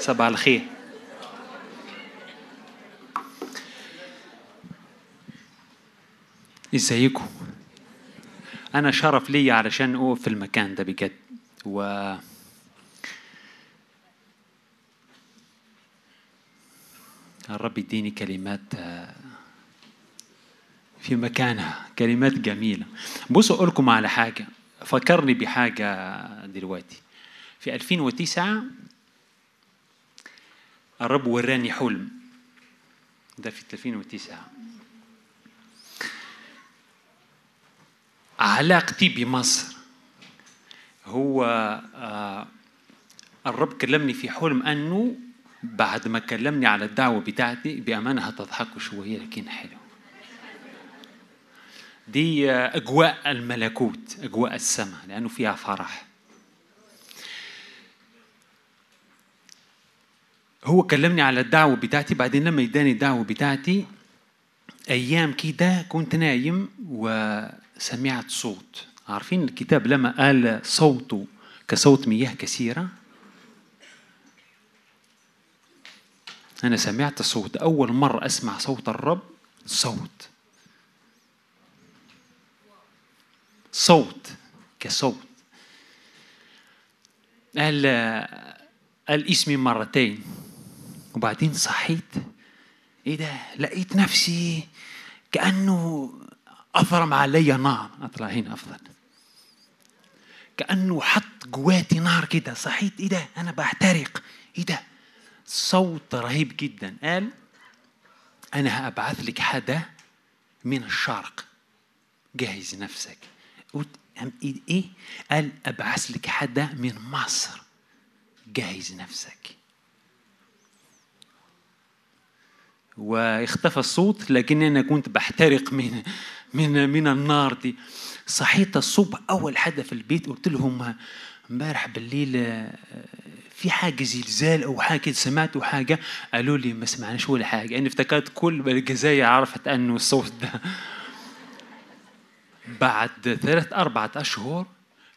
صباح الخير. ازيكم؟ أنا شرف لي علشان اقف في المكان ده بجد. و الرب يديني كلمات آه، في مكانها. كلمات جميلة. بصوا أقول لكم على حاجة. فكرني بحاجة دلوقتي. في 2009 الرب وراني حلم. ده في 2009 علاقتي بمصر. هو آه، الرب كلمني في حلم أنه بعد ما كلمني على الدعوة بتاعتي بأمانة هتضحكوا شوية لكن حلو. دي آه، أجواء الملكوت أجواء السماء لأنه فيها فرح. هو كلمني على الدعوة بتاعتي بعدين لما اداني الدعوة بتاعتي أيام كده كنت نايم وسمعت صوت. عارفين الكتاب لما قال صوته كصوت مياه كثيرة؟ أنا سمعت صوت. أول مرة أسمع صوت الرب صوت. صوت كصوت. قال قال اسمي مرتين. وبعدين صحيت. إيه ده؟ لقيت نفسي كأنه اضرم علي نار. أطلع هنا أفضل. كأنه حط جواتي نار كده. صحيت؟ إيه ده؟ أنا بحترق إيه ده؟ صوت رهيب جدا. قال أنا هابعث لك حدا من الشرق. جهز نفسك. قلت إيه؟ قال أبعث لك حدا من مصر. جهز نفسك. واختفى الصوت لكن أنا كنت بحترق من من من النار دي. صحيت الصبح أول حدا في البيت قلت لهم امبارح بالليل آه، في حاجة زلزال أو حاجة سمعتوا حاجة؟ قالوا لي ما سمعناش ولا حاجة. أنا افتكرت كل الجزائر عرفت أنه الصوت ده. بعد ثلاث أربعة أشهر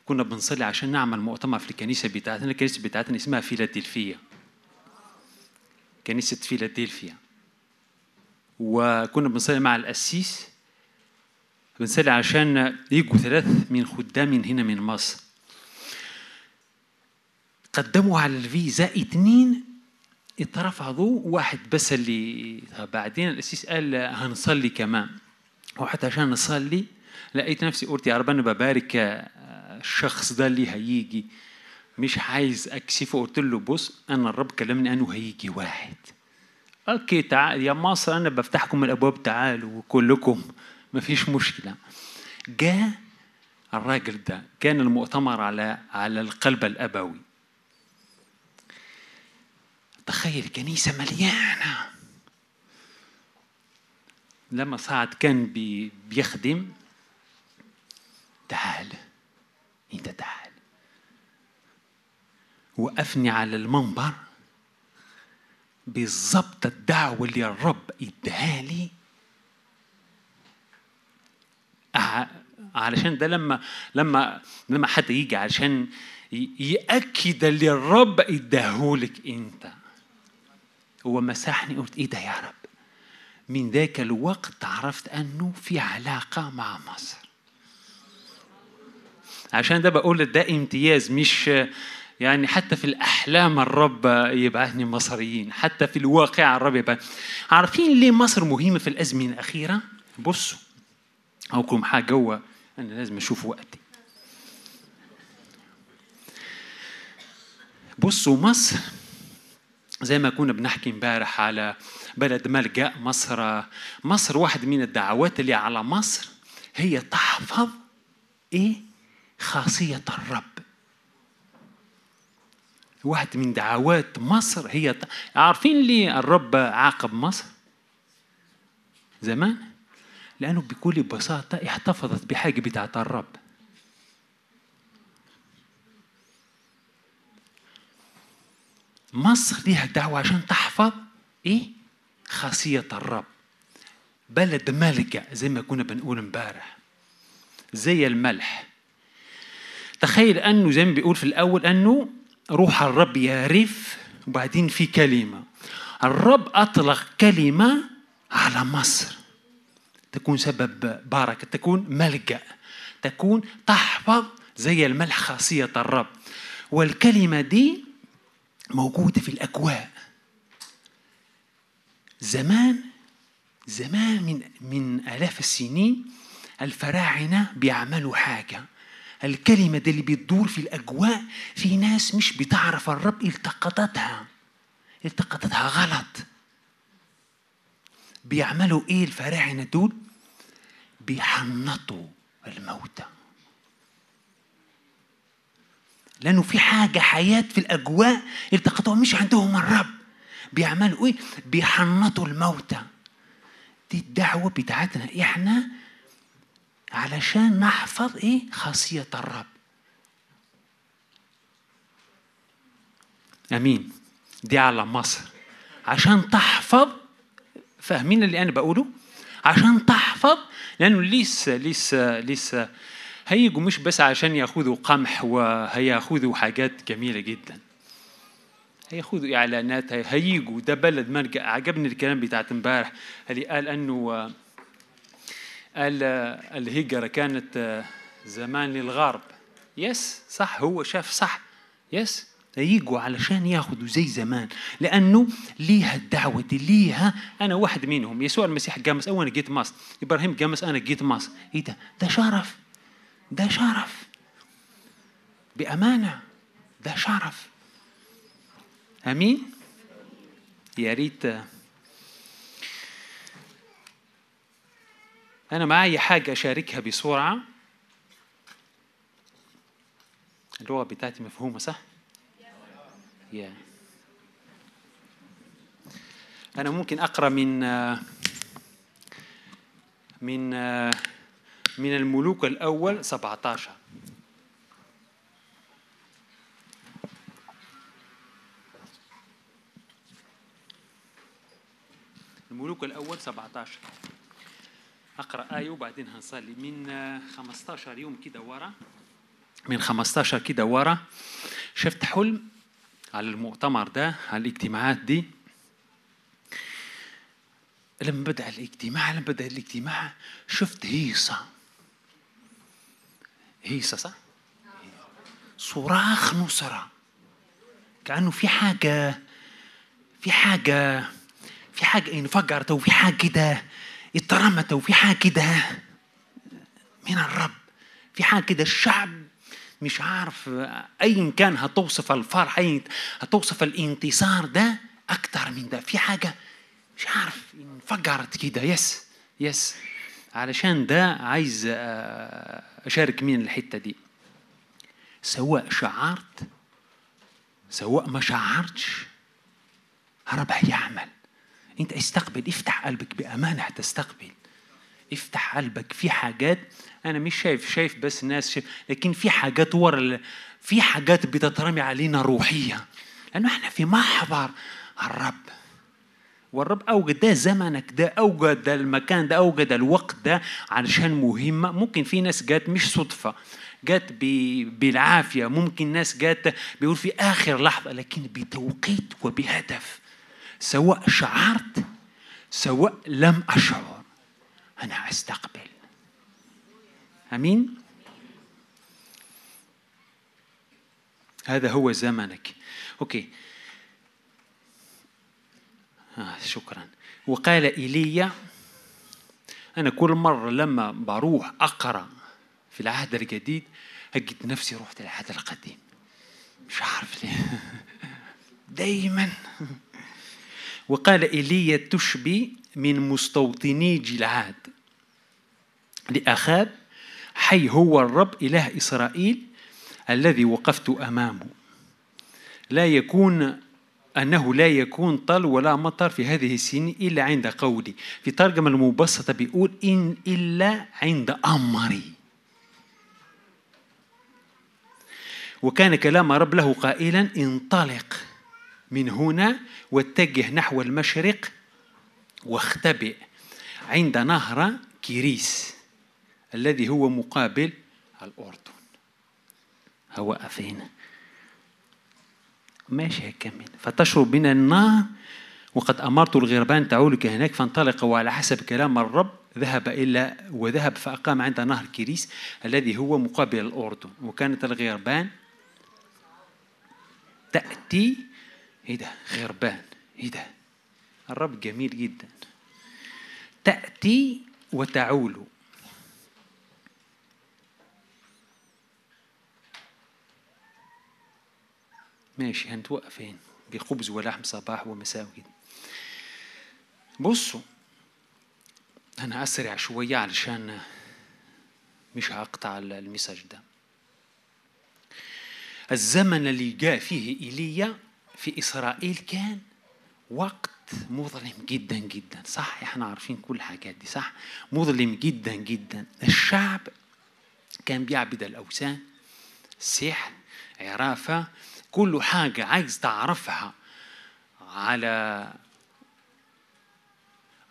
كنا بنصلي عشان نعمل مؤتمر في الكنيسة بتاعتنا. الكنيسة بتاعتنا اسمها فيلادلفيا. كنيسة فيلادلفيا. وكنا بنصلي مع القسيس. بنصلي عشان يجوا ثلاث من خدام هنا من مصر. قدموا على الفيزا اتنين اترفضوا واحد بس اللي بعدين القسيس قال هنصلي كمان. وحتى عشان نصلي لقيت نفسي قلت يا رب أنا ببارك الشخص ده اللي هيجي. مش عايز أكسفه. قلت له بص أنا الرب كلمني انه هيجي واحد. أوكي تعال يا مصر أنا بفتحكم الأبواب تعالوا كلكم مفيش مشكلة. جاء الراجل ده كان المؤتمر على على القلب الأبوي. تخيل كنيسة مليانة. لما صعد كان بي بيخدم تعال أنت تعال. وقفني على المنبر. بالظبط الدعوة اللي الرب إداها لي. ع- علشان ده لما لما لما حد يجي علشان يأكد اللي الرب اداهولك أنت. هو مسحني قلت إيه ده يا رب؟ من ذاك الوقت عرفت أنه في علاقة مع مصر. عشان ده بقول ده امتياز مش يعني حتى في الأحلام الرب يبعثني مصريين حتى في الواقع الرب يبعث عارفين ليه مصر مهمة في الأزمنة الأخيرة؟ بصوا أوكم حاجة جوه أنا لازم أشوف وقتي. بصوا مصر زي ما كنا بنحكي امبارح على بلد ملجأ مصر مصر واحد من الدعوات اللي على مصر هي تحفظ إيه؟ خاصية الرب. واحد من دعوات مصر. هي عارفين ليه الرب عاقب مصر؟ زمان. لأنه بكل بساطة احتفظت بحاجة بتاعت الرب. مصر ليها دعوة عشان تحفظ إيه؟ خاصية الرب. بلد ملجأ زي ما كنا بنقول امبارح. زي الملح. تخيل أنه زي ما بيقول في الأول أنه روح الرب يرف وبعدين في كلمة. الرب أطلق كلمة على مصر. تكون سبب بركة تكون ملجأ تكون تحفظ زي الملح خاصية الرب. والكلمة دي موجودة في الأجواء. زمان زمان من من آلاف السنين الفراعنة بيعملوا حاجة. الكلمة دي اللي بتدور في الأجواء في ناس مش بتعرف الرب التقطتها. التقطتها غلط. بيعملوا إيه الفراعنة دول؟ بيحنطوا الموتى. لأنه في حاجة حياة في الأجواء التقطوها مش عندهم الرب. بيعملوا إيه؟ بيحنطوا الموتى. دي الدعوة بتاعتنا إحنا علشان نحفظ إيه؟ خاصية الرب. أمين. دي على مصر. عشان تحفظ فاهمين اللي أنا بقوله؟ عشان تحفظ لأنه لسه لسه لسه هيجوا مش بس عشان يأخذوا قمح وهيأخذوا حاجات جميلة جدا. هيأخذوا إعلانات هيجوا. ده بلد مرجع عجبني الكلام بتاعت امبارح. اللي قال قال الهجرة كانت زمان للغرب. يس صح هو شاف صح. يس. يجوا علشان ياخذوا زي زمان لأنه ليها الدعوة دي ليها. أنا واحد منهم يسوع المسيح قامس. أول جيت مصر. إبراهيم قامس أنا جيت مصر. إيه ده؟ ده شرف. ده شرف. بأمانة. ده شرف. آمين؟ يا ريت أنا معي حاجة أشاركها بسرعة. اللغة بتاعتي مفهومة صح؟ Yeah. أنا ممكن أقرأ من من من الملوك الأول 17 الملوك الأول 17 أقرأ آية وبعدين هنصلي. من 15 يوم كده ورا. من 15 كده ورا. شفت حلم على المؤتمر ده على الاجتماعات دي؟ لما بدأ الاجتماع لما بدأ الاجتماع شفت هيصة. هيصة صح؟ صراخ نصرة. كأنه في حاجة في حاجة في حاجة إنفجرت وفي حاجة كده اترمت وفي حاجة كده من الرب. في حاجة كده الشعب مش عارف ايا كان هتوصف الفرح هتوصف الانتصار ده أكتر من ده. في حاجة مش عارف انفجرت كده. يس يس. علشان ده عايز أشارك مين الحتة دي. سواء شعرت سواء ما شعرتش رب هيعمل. انت استقبل افتح قلبك بأمانة هتستقبل. افتح قلبك في حاجات أنا مش شايف شايف بس الناس شايف لكن في حاجات ورا في حاجات بتترمي علينا روحية. لأنه إحنا في محضر الرب. والرب أوجد ده زمنك ده أوجد ده المكان ده أوجد الوقت ده علشان مهمة. ممكن في ناس جات مش صدفة جات بالعافية. ممكن ناس جات بيقول في آخر لحظة لكن بتوقيت وبهدف. سواء شعرت سواء لم أشعر أنا أستقبل. آمين؟ هذا هو زمنك. أوكي. آه شكرا. وقال إيليا أنا كل مرة لما بروح أقرأ في العهد الجديد أجد نفسي رحت العهد القديم. مش عارف ليه. دايما. وقال ايليا تشبي من مستوطني جلعاد. لأخاب حي هو الرب إله إسرائيل الذي وقفت أمامه. لا يكون أنه لا يكون طل ولا مطر في هذه السنين إلا عند قولي. في ترجمة المبسطة بيقول إن إلا عند أمري. وكان كلام رب له قائلا انطلق. من هنا واتجه نحو المشرق واختبئ عند نهر كيريس الذي هو مقابل الأردن. هو أفين. ماشي هكمل فتشرب من النار وقد أمرت الغربان تعولك هناك فانطلق وعلى حسب كلام الرب ذهب إلى وذهب فأقام عند نهر كريس الذي هو مقابل الأردن. وكانت الغربان تأتي إيه ده؟ غربان. إيه ده؟ الرب جميل جدا. تأتي وتعول. ماشي هنتوقف فين بخبز ولحم صباح ومساء وكده بصوا أنا أسرع شوية علشان مش هقطع المساج ده. الزمن اللي جاء فيه إيليا في إسرائيل كان وقت مظلم جدا جدا. صح؟ إحنا عارفين كل الحاجات دي صح؟ مظلم جدا جدا. الشعب كان بيعبد الأوثان سحر عرافة كل حاجة عايز تعرفها على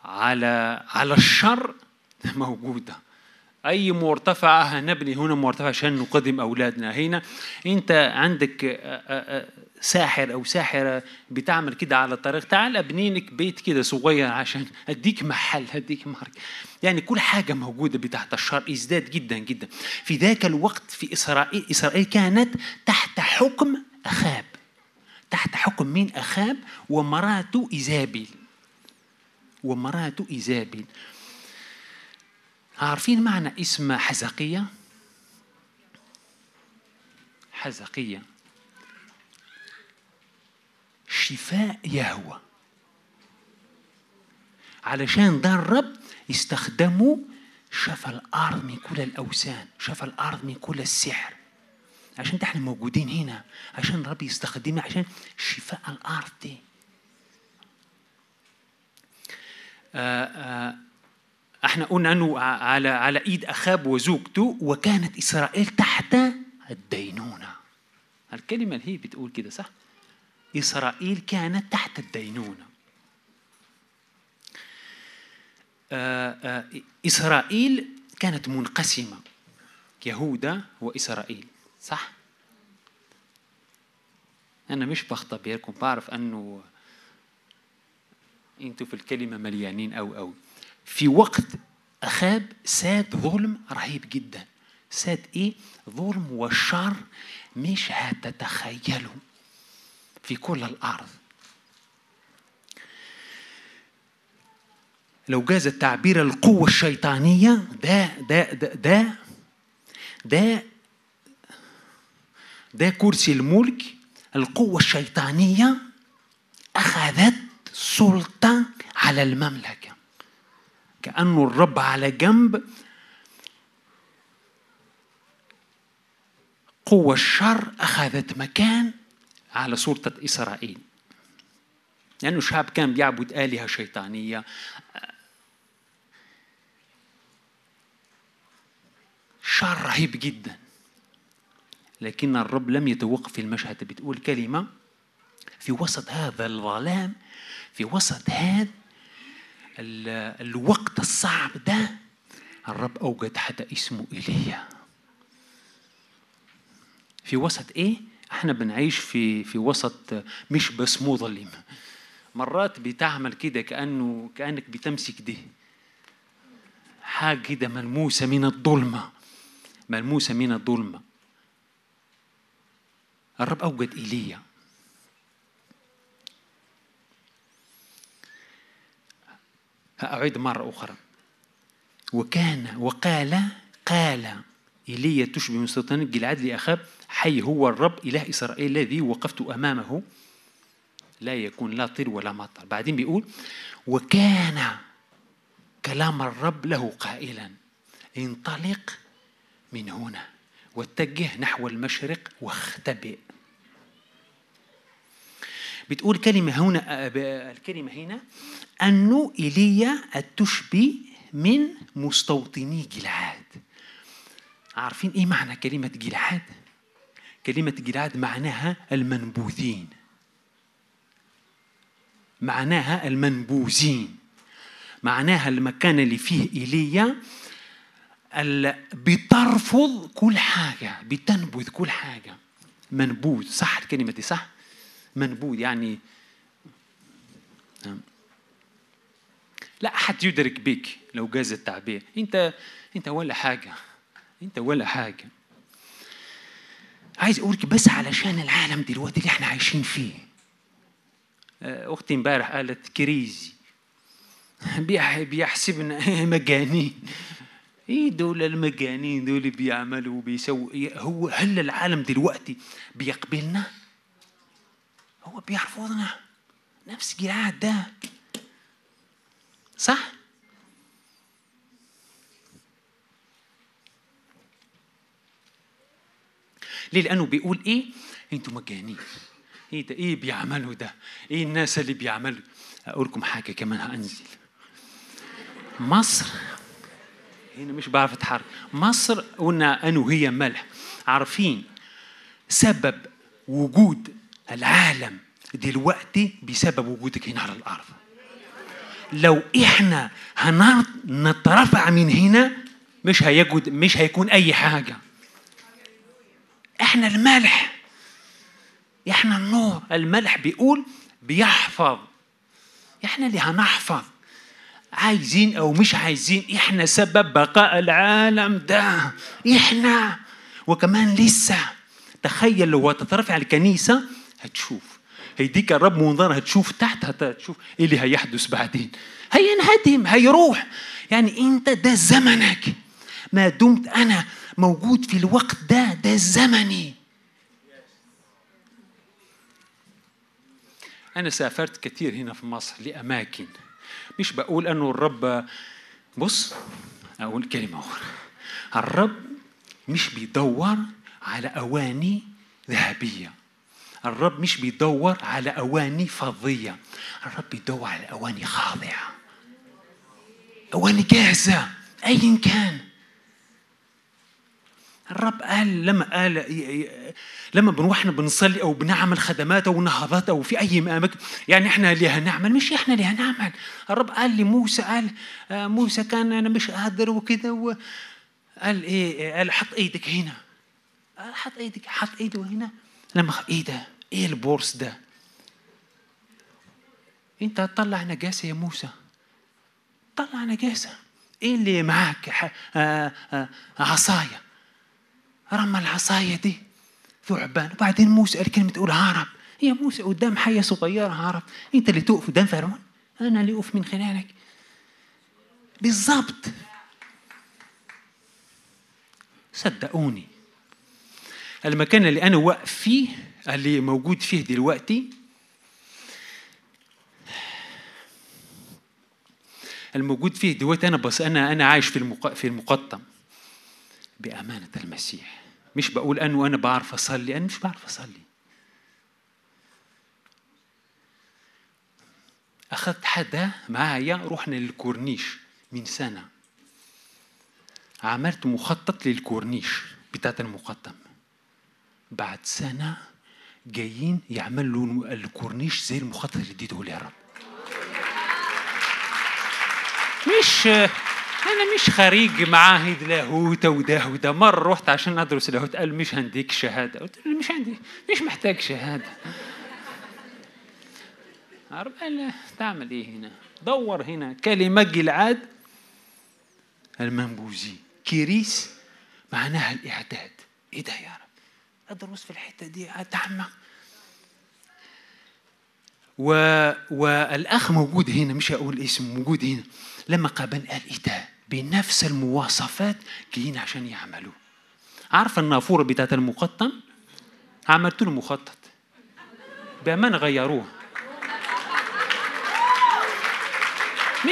على على الشر موجودة. أي مرتفعة هنبني هنا مرتفع عشان نقدم أولادنا. هنا أنت عندك ساحر أو ساحرة بتعمل كده على الطريق تعال أبني لك بيت كده صغير عشان أديك محل أديك مارك يعني كل حاجة موجودة بتحت الشر ازداد جدا جدا. في ذاك الوقت في إسرائيل إسرائيل كانت تحت حكم أخاب. تحت حكم مين أخاب؟ ومراته إيزابيل. ومراته إيزابيل. عارفين معنى اسم حزقية؟ حزقية. شفاء يهوى. علشان ده الرب يستخدموا شفى الأرض من كل الأوثان شفى الأرض من كل السحر. عشان إحنا موجودين هنا عشان الرب يستخدمنا عشان شفاء الأرض. دي آآ آآ إحنا قلنا انه على على ايد اخاب وزوجته وكانت اسرائيل تحت الدينونة. الكلمة اللي هي بتقول كده صح؟ اسرائيل كانت تحت الدينونة. اسرائيل كانت منقسمة يهوذا واسرائيل صح؟ أنا مش بختبركم بعرف أنه أنتوا في الكلمة مليانين أو أو. في وقت أخاب ساد ظلم رهيب جدا. ساد إيه؟ ظلم وشر مش هتتخيلوا في كل الأرض. لو جاز التعبير القوة الشيطانية ده ده ده ده ده, ده كرسي الملك القوة الشيطانية أخذت سلطة على المملكة. كأنه الرب على جنب قوة الشر أخذت مكان على سلطة إسرائيل. لأنه يعني الشعب كان بيعبد آلهة شيطانية. شر رهيب جدا. لكن الرب لم يتوقف في المشهد بتقول كلمة في وسط هذا الظلام في وسط هذا الوقت الصعب ده الرب أوجد حتى اسمه إيليا في وسط إيه؟ إحنا بنعيش في في وسط مش بس مظلم مرات بتعمل كده كأنه كأنك بتمسك دي. حاجة كده ملموسة من الظلمة. ملموسة من الظلمة. الرب أوجد إيليا أعيد مرة أخرى. وكان وقال قال إيليا تشبه من سلطان جلعاد لأخاب حي هو الرب إله إسرائيل الذي وقفت أمامه. لا يكون لا طير ولا مطر. بعدين بيقول وكان كلام الرب له قائلا انطلق من هنا واتجه نحو المشرق واختبئ. بتقول كلمة هنا الكلمة هنا أنه إيليا تشبه من مستوطني جلعاد. عارفين إيه معنى كلمة جلعاد؟ كلمة جلعاد معناها المنبوذين. معناها المنبوذين. معناها المكان اللي فيه إيليا بترفض كل حاجة بتنبذ كل حاجة. منبوذ صح الكلمة دي صح؟ منبوذ يعني لا أحد يدرك بك لو جاز التعبير. أنت أنت ولا حاجة. أنت ولا حاجة. عايز أقولك بس علشان العالم دلوقتي اللي إحنا عايشين فيه. آه، أختي امبارح قالت كريزي. بيحسبنا مجانين. إيه دول المجانين دول بيعملوا وبيسووا؟ إيه هو هل العالم دلوقتي بيقبلنا؟ هو بيرفضنا نفس جلعاد ده. صح؟ ليه؟ لأنه بيقول إيه؟ أنتوا مجانين. إيه ده؟ إيه بيعملوا ده؟ إيه الناس اللي بيعملوا؟ أقول لكم حاجة كمان هأنزل. مصر هنا مش بعرف أتحرك مصر قلنا أنا وهي ملح عارفين سبب وجود العالم دلوقتي بسبب وجودك هنا على الأرض لو إحنا هنترفع من هنا مش هيجد مش هيكون أي حاجة. إحنا الملح. إحنا النور. الملح بيقول بيحفظ. إحنا اللي هنحفظ. عايزين أو مش عايزين إحنا سبب بقاء العالم ده. إحنا. وكمان لسه. تخيل لو تترفع الكنيسة هتشوف. هيديك الرب منظر هتشوف تحت هتشوف إيه اللي هيحدث بعدين. هينهدم هيروح. يعني أنت ده زمنك. ما دمت أنا موجود في الوقت ده ده زمني. أنا سافرت كثير هنا في مصر لأماكن. مش بقول أنه الرب بص أقول كلمة أخرى. الرب مش بيدور على أواني ذهبية. الرب مش بيدور على أواني فضية الرب بيدور على أواني خاضعة. أواني جاهزة أيا كان. الرب قال لما قال لما بنروح بنصلي أو بنعمل خدمات أو نهضات أو في أي اماكن يعني إحنا اللي هنعمل مش إحنا اللي هنعمل الرب قال لموسى قال آه، موسى كان أنا مش قادر وكذا قال إيه قال حط إيدك هنا. حط إيدك حط إيده هنا. لما إيه ده؟ إيه البورس ده؟ أنت هتطلع نجاسة يا موسى. طلع نجاسة. إيه اللي معاك؟ آه، آه، عصاية. رمى العصاية دي. ثعبان. وبعدين موسى قال كلمة تقول هرب. يا موسى قدام حية صغيرة هرب. أنت اللي تقف قدام فرعون. أنا اللي أقف من خلالك. بالظبط صدقوني. المكان اللي أنا واقف فيه اللي موجود فيه دلوقتي. الموجود فيه دلوقتي أنا بس أنا أنا عايش في في المقطم. بأمانة المسيح. مش بقول أنه أنا بعرف أصلي أنا مش بعرف أصلي. أخذت حدا معايا رحنا للكورنيش من سنة. عملت مخطط للكورنيش بتاعت المقطم. بعد سنة جايين يعملوا الكورنيش زي المخطط اللي اديته يا رب. مش أنا مش خريج معاهد لاهوت وده وده مرة رحت عشان أدرس لاهوت قال مش هنديك شهادة. قلت له مش عندي. مش محتاج شهادة. عرب قال تعمل إيه هنا؟ دور هنا. كلمة جلعاد المنبوذي. كريس. معناها الإعداد. إيه ده يا رب أدرس في الحتة دي أتعمق. و... والأخ موجود هنا مش هقول اسمه موجود هنا. لما قابل قال إيه ده؟ بنفس المواصفات جايين عشان يعملوا عارفه النافورة بتاعت المقطم عملت له مخطط. بأمانة غيروه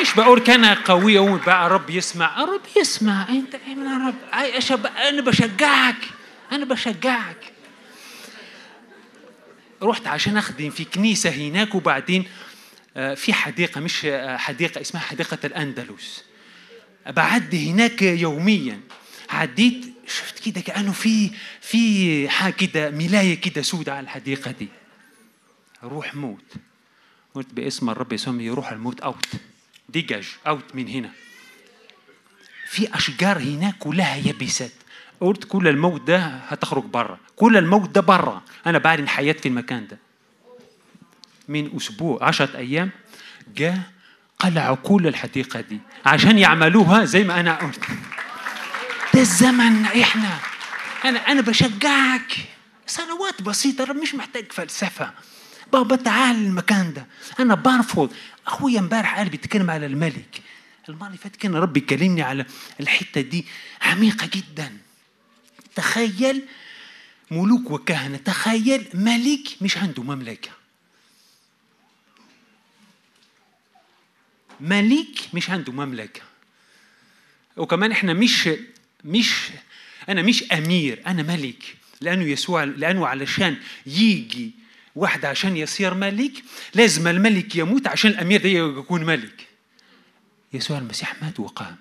مش بقول كان قوي بقى الرب يسمع. الرب يسمع. أنت من الرب؟ أنا بشجعك. أنا بشجعك. رحت عشان أخدم في كنيسة هناك وبعدين آه، في حديقة مش آه، حديقة اسمها حديقة الأندلس. بعدي هناك يوميا عديت شفت كده كأنه في في حاجة كده ملاية كده سودة على الحديقة دي. روح موت. قلت باسم الرب يسوع يروح الموت أوت. ديجاج أوت من هنا. في أشجار هناك كلها يبست قلت كل الموت ده هتخرج بره كل الموت ده بره أنا بعلن حياه في المكان ده. من أسبوع عشرة أيام جاء قلعوا كل الحديقة دي عشان يعملوها زي ما أنا قلت. ده الزمن إحنا. أنا أنا بشجعك. سنوات بسيطة مش محتاج فلسفة. بابا تعال المكان ده. أنا برفض. أخويا امبارح قال بيتكلم على الملك. المرة اللي فاتت كان ربي يكلمني على الحتة دي عميقة جدا. تخيل ملوك وكهنة. تخيل ملك مش عنده مملكة. ملك مش عنده مملكة. وكمان إحنا مش مش أنا مش أمير أنا ملك. لأنه يسوع لأنه علشان يجي واحد عشان يصير ملك لازم الملك يموت عشان الأمير ده يكون ملك. يسوع المسيح مات وقام.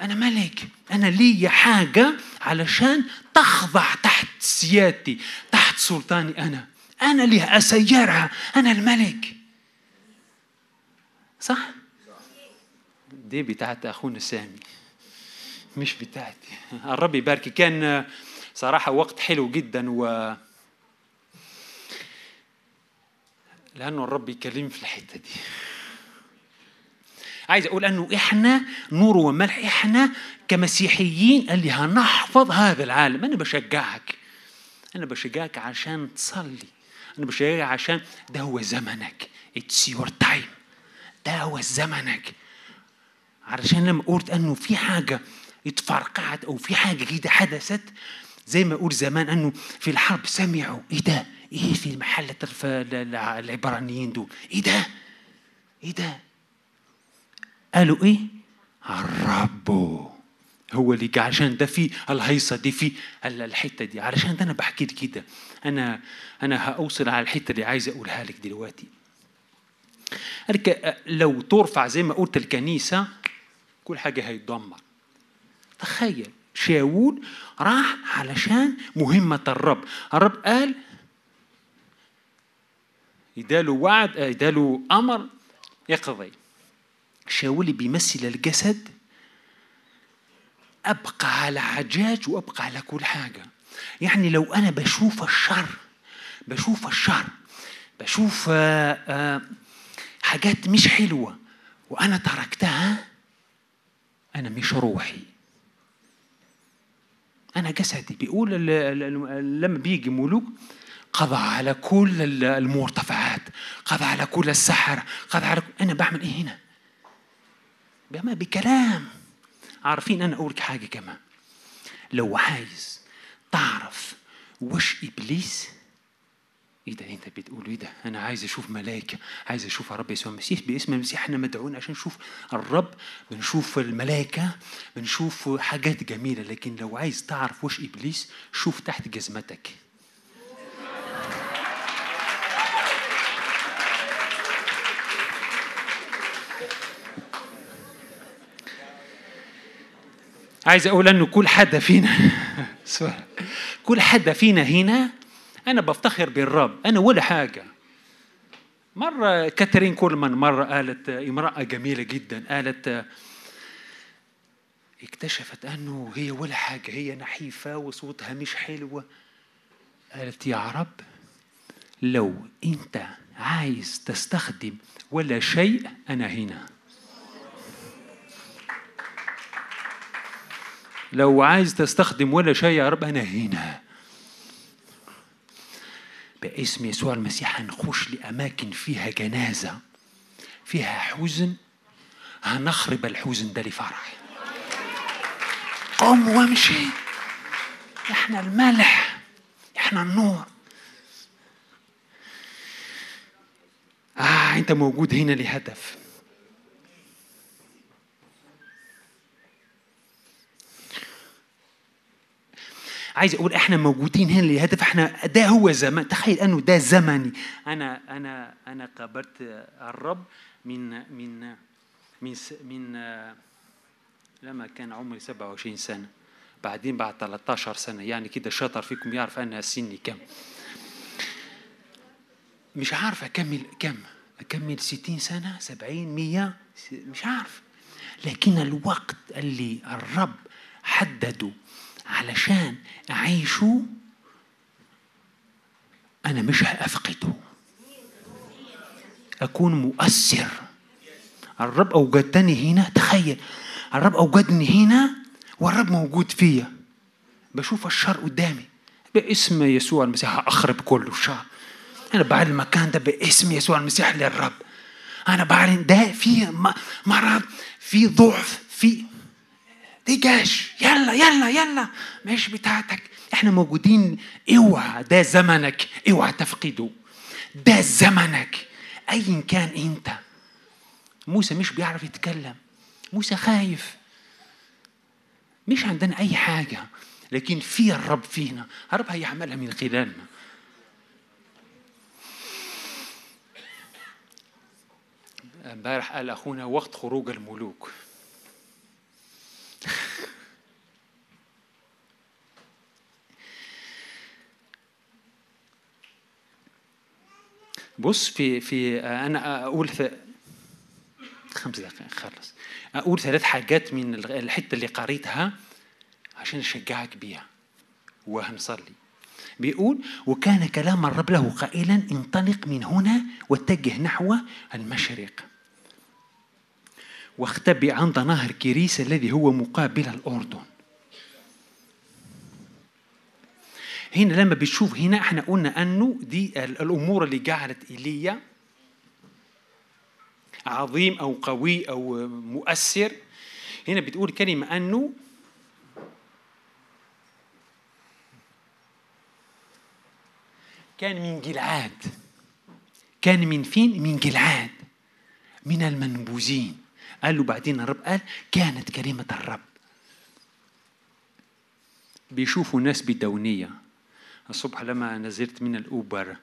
أنا ملك. أنا لي حاجة علشان تخضع تحت سيادتي تحت سلطاني أنا. أنا اللي أسيرها. أنا الملك. صح؟ دي بتاعت أخونا سامي. مش بتاعتي الرب يبارك. كان صراحة وقت حلو جدا و لأنه الرب يكلمني في الحتة دي. عايز أقول أنه إحنا نور وملح إحنا كمسيحيين اللي هنحفظ هذا العالم. أنا بشجعك أنا بشجعك عشان تصلي أنا بشجعك عشان ده هو زمنك. it's your time ده هو زمنك. علشان لما قلت أنه في حاجة اتفرقعت أو في حاجة جديدة حدثت زي ما أقول زمان أنه في الحرب سمعوا إيه ده؟ إيه في المحلة العبرانيين دول؟ إيه ده؟ إيه ده؟ قالوا إيه؟ الرب. هو اللي عشان ده في الهيصة دي في الحتة دي. علشان ده أنا بحكي لك كده. أنا أنا هأوصل على الحتة اللي عايز أقولها لك دلوقتي. لو ترفع زي ما قلت الكنيسة كل حاجة هيتدمر. تخيل شاول راح علشان مهمة الرب. الرب قال يداله وعد يداله أمر يقضي. شاولي بيمثل الجسد أبقى على حاجات وأبقى على كل حاجة. يعني لو أنا بشوف الشر بشوف الشر بشوف حاجات مش حلوة وأنا تركتها أنا مش روحي. أنا جسدي. بيقول لما بيجي ملوك قضى على كل المرتفعات قضى على كل السحر قضى على أنا بعمل إيه هنا؟ بكلام. عارفين أنا أقول حاجة كمان لو عايز تعرف وش إبليس إيه ده أنت بتقول إيه ده؟ أنا عايز أشوف ملائكة عايز أشوف الرب يسوع المسيح. باسم المسيح إحنا مدعوين عشان نشوف الرب بنشوف الملائكة بنشوف حاجات جميلة. لكن لو عايز تعرف وش إبليس شوف تحت جزمتك. عايز أقول إنه كل حد فينا كل حد فينا هنا أنا بفتخر بالرب. أنا ولا حاجة. مرة كاترين كولمان مرة قالت امرأة جميلة جدا قالت اكتشفت أنه هي ولا حاجة هي نحيفة وصوتها مش حلوة قالت يا رب لو أنت عايز تستخدم ولا شيء أنا هنا. لو عايز تستخدم ولا شيء يا رب أنا هنا. باسم يسوع المسيح هنخش لأماكن فيها جنازة فيها حزن. هنخرب الحزن ده لفرح. قم وامشي. إحنا الملح إحنا النور. آه أنت موجود هنا لهدف. عايز أقول إحنا موجودين هنا لهدف إحنا ده هو زمان. تخيل أنه ده زمني. أنا أنا أنا قابلت الرب من من من من لما كان عمري 27 سنة. بعدين بعد 13 سنة يعني كده شاطر فيكم يعرف أنا سني كم. مش عارف أكمل كم. أكمل 60 سنة 70 100 مش عارف. لكن الوقت اللي الرب حدده علشان أعيشه أنا مش هأفقده أكون مؤثر. الرب أوجدتني هنا تخيل. الرب أوجدني هنا والرب موجود فيا. بشوف الشر قدامي باسم يسوع المسيح. أخرب كل الشر أنا بعلن المكان ده باسم يسوع المسيح للرب. أنا بعلن ده في مرض في ضعف في دجاج يلا يلا يلا. مش بتاعتك. إحنا موجودين. اوعى ده زمنك. اوعى تفقده. ده زمنك. ايا كان أنت. موسى مش بيعرف يتكلم. موسى خايف. مش عندنا أي حاجة. لكن في الرب فينا. الرب هيعملها من خلالنا. امبارح قال أخونا وقت خروج الملوك. بص في في أنا أقول في خمس دقائق خلص أقول ثلاث حاجات من الحتة اللي قريتها عشان أشجعك بيها. وهنصلي بيقول وكان كلام الرب له قائلا انطلق من هنا واتجه نحو المشرق. واختبئ عند نهر كريس الذي هو مقابل الأردن. هنا لما بتشوف هنا إحنا قلنا أنه دي الأمور اللي جعلت إيليا عظيم أو قوي أو مؤثر. هنا بتقول كلمة أنه كان من جلعاد. كان من فين؟ من جلعاد. من المنبوذين. قال له بعدين الرب قال كانت كلمة الرب. بيشوفوا ناس بدونية. الصبح لما نزلت من الأوبر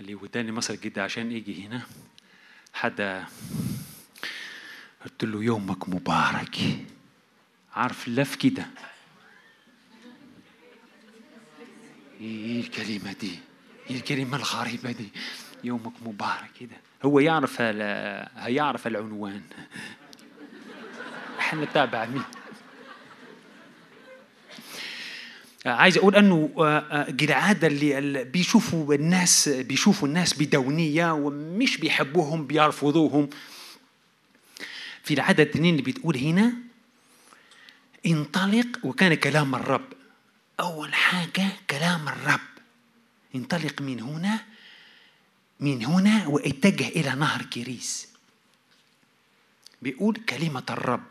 اللي وداني مصر جدا عشان يجي هنا حدا قلت له يومك مبارك. عارف لف كده. إيه الكلمة دي؟ إيه الكلمة الغريبة دي؟ يومك مبارك كده. هو يعرف هيعرف العنوان. إحنا نتابع مين؟ عايز أقول إنه جلعاد اللي بيشوفوا الناس بيشوفوا الناس بدونية ومش بيحبوهم بيرفضوهم. في العدد اثنين اللي بتقول هنا انطلق وكان كلام الرب. أول حاجة كلام الرب. انطلق من هنا من هنا واتجه إلى نهر كريس بيقول كلمة الرب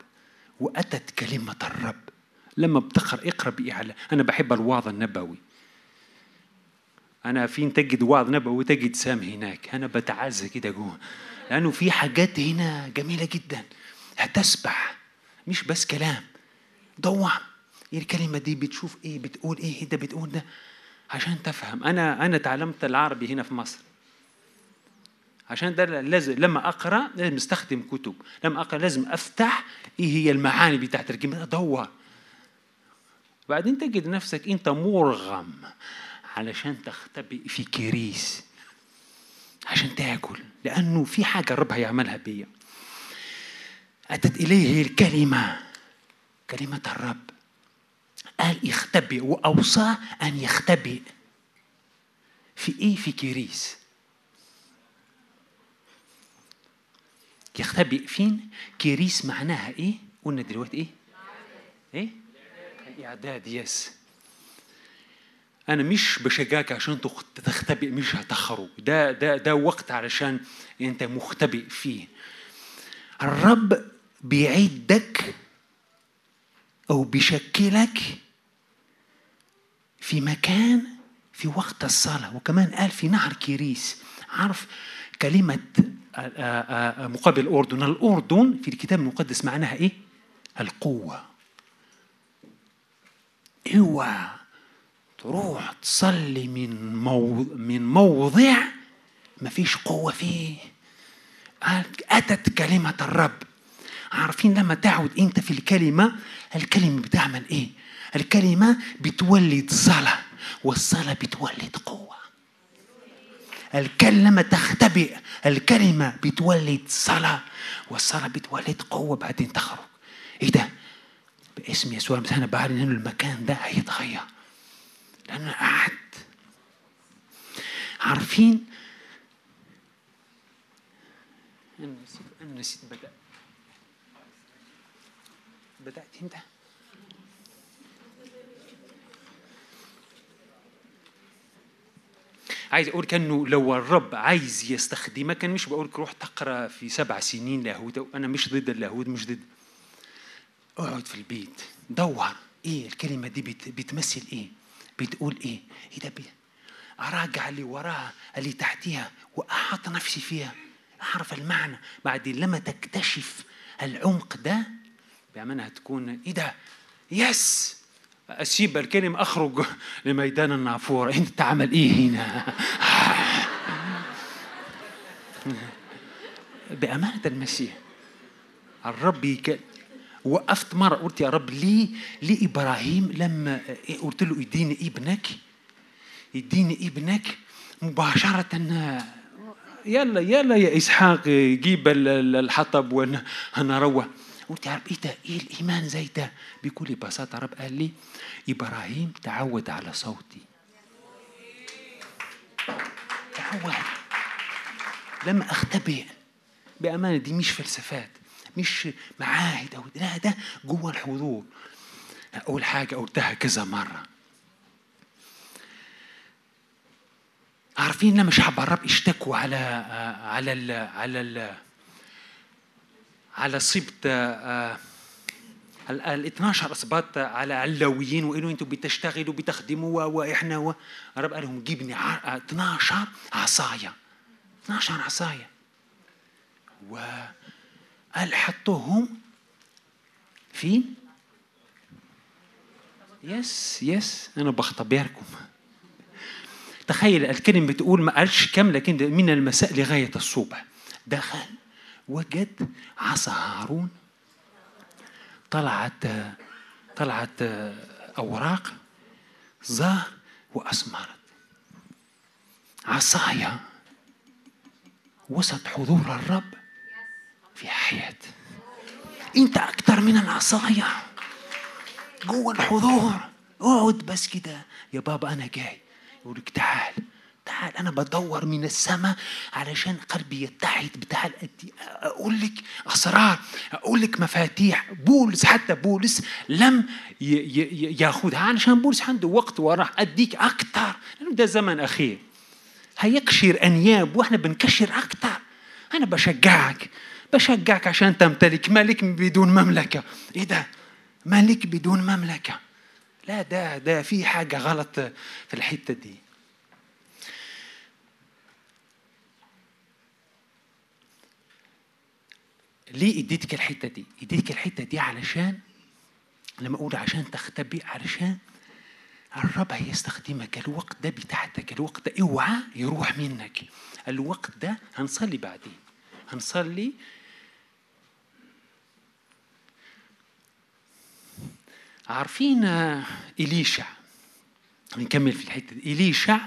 وأتت كلمة الرب. لما بتقرأ اقرأ بإعلى أنا بحب الوعظ النبوي. أنا فين تجد وعظ نبوي تجد سام هناك. أنا بتعزى كده جوه. لأنه في حاجات هنا جميلة جدا. هتسبح. مش بس كلام. ضوع إيه الكلمة دي بتشوف إيه؟ بتقول إيه؟ ده بتقول ده. عشان تفهم. أنا أنا تعلمت العربي هنا في مصر. عشان ده لازم لما أقرأ لازم أستخدم كتب. لما أقرأ لازم أفتح إيه هي المعاني بتاعت الكلمة أدور. بعدين تجد نفسك أنت مرغم علشان تختبئ في كريس. عشان تاكل. لأنه في حاجة الرب هيعملها بيا. أتت إليه الكلمة. كلمة الرب. قال يختبئ واوصى أن يختبئ. في إيه؟ في كريس. يختبئ فين؟ كريس معناها إيه؟ قلنا دلوقتي إيه؟ إيه؟ الإعداد يس أنا مش بشجعك عشان تختبئ مش هتخرج ده ده ده وقت علشان أنت مختبئ فيه الرب بيعدك أو بيشكلك في مكان في وقت الصلاة وكمان قال في نهر كريس عارف كلمة مقابل الأردن الأردن في الكتاب المقدس معناها إيه؟ القوة. اوعى تروح تصلي من من موضع ما فيش قوة فيه. أتت كلمة الرب. عارفين لما تعود أنت في الكلمة الكلمة بتعمل إيه؟ الكلمة بتولد صلاة والصلاة بتولد قوة. الكلمة تختبئ. الكلمة بتولد صلاة والصلاة بتولد قوة بعدين تخرج. إيه ده؟ باسم يسوع أنا بعلن ان المكان ده هيتغير. لأن أنا قعدت. عارفين؟ أنا نسيت أنا نسيت بدأ. بدأت إمتى؟ عايز أقول كأنه لو الرب عايز يستخدمك كان مش بقول روح تقرأ في سبع سنين لاهوت أنا مش ضد اللاهوت مش ضد. اقعد في البيت دور. إيه الكلمة دي بت... بتمثل إيه؟ بتقول إيه؟ إيه ده؟ بي... أراجع اللي وراها اللي تحتيها وأحط نفسي فيها. أعرف المعنى. بعدين لما تكتشف العمق ده بأمانة هتكون إيه ده؟ يس! أسيب الكلمة أخرج لميدان النافورة. إنت تعمل إيه هنا؟ بأمانة المسيح الرب يك... وقفت مرة قلت يا رب ليه ليه إبراهيم لما قلت له اديني ابنك؟ اديني ابنك مباشرة. يلا يلا يا إسحاق جيب الحطب ونروح. يا رب إيه ده؟ إيه الإيمان زي ده؟ بكل بساطة رب قال لي إبراهيم تعود على صوتي. تعود. لما أختبئ. بأمانة دي مش فلسفات مش معاهد أو لا ده جوه الحضور. أول حاجة قلتها كذا مرة. عارفين لما شعب الرب اشتكوا على على ال على ال على سبط ال 12 اسباط على علويين وقالوا أنتم بتشتغلوا بتخدموا وإحنا و... الرب قال لهم جيبني 12 عصاية. 12 عصاية. وقال حطوهم فين؟ يس يس. أنا بختبركم. تخيل الكلمة بتقول ما قالش كم لكن من المساء لغاية الصبح. دخل وجد عصا هارون. طلعت طلعت أوراق زهر وأثمرت عصايا وسط حضور الرب في حياة. أنت أكثر من العصايا. جوه الحضور. اقعد بس كده. يا بابا أنا جاي. يقول لك تعال. تعال أنا بدور من السماء علشان قلبي يتحد. بتعال أقول لك أسرار أقول لك مفاتيح. بولس حتى بولس لم يأخذها علشان بولس عنده وقت وراح. أديك أكثر لأنه ده زمن أخير. هيكشر انياب وإحنا بنكشر أكثر أنا بشجعك. بشجعك عشان تمتلك ملك بدون مملكة. إيه ده؟ ملك بدون مملكة. لا ده ده في حاجة غلط في الحتة دي. ليه اديتك الحتة دي؟ اديتك الحتة دي علشان لما أقول عشان تختبئ علشان الرب هيستخدمك الوقت ده بتاعتك الوقت ده اوعى يروح منك. الوقت ده هنصلي بعدين. هنصلي عارفين إليشع؟ نكمل في الحتة دي. إليشع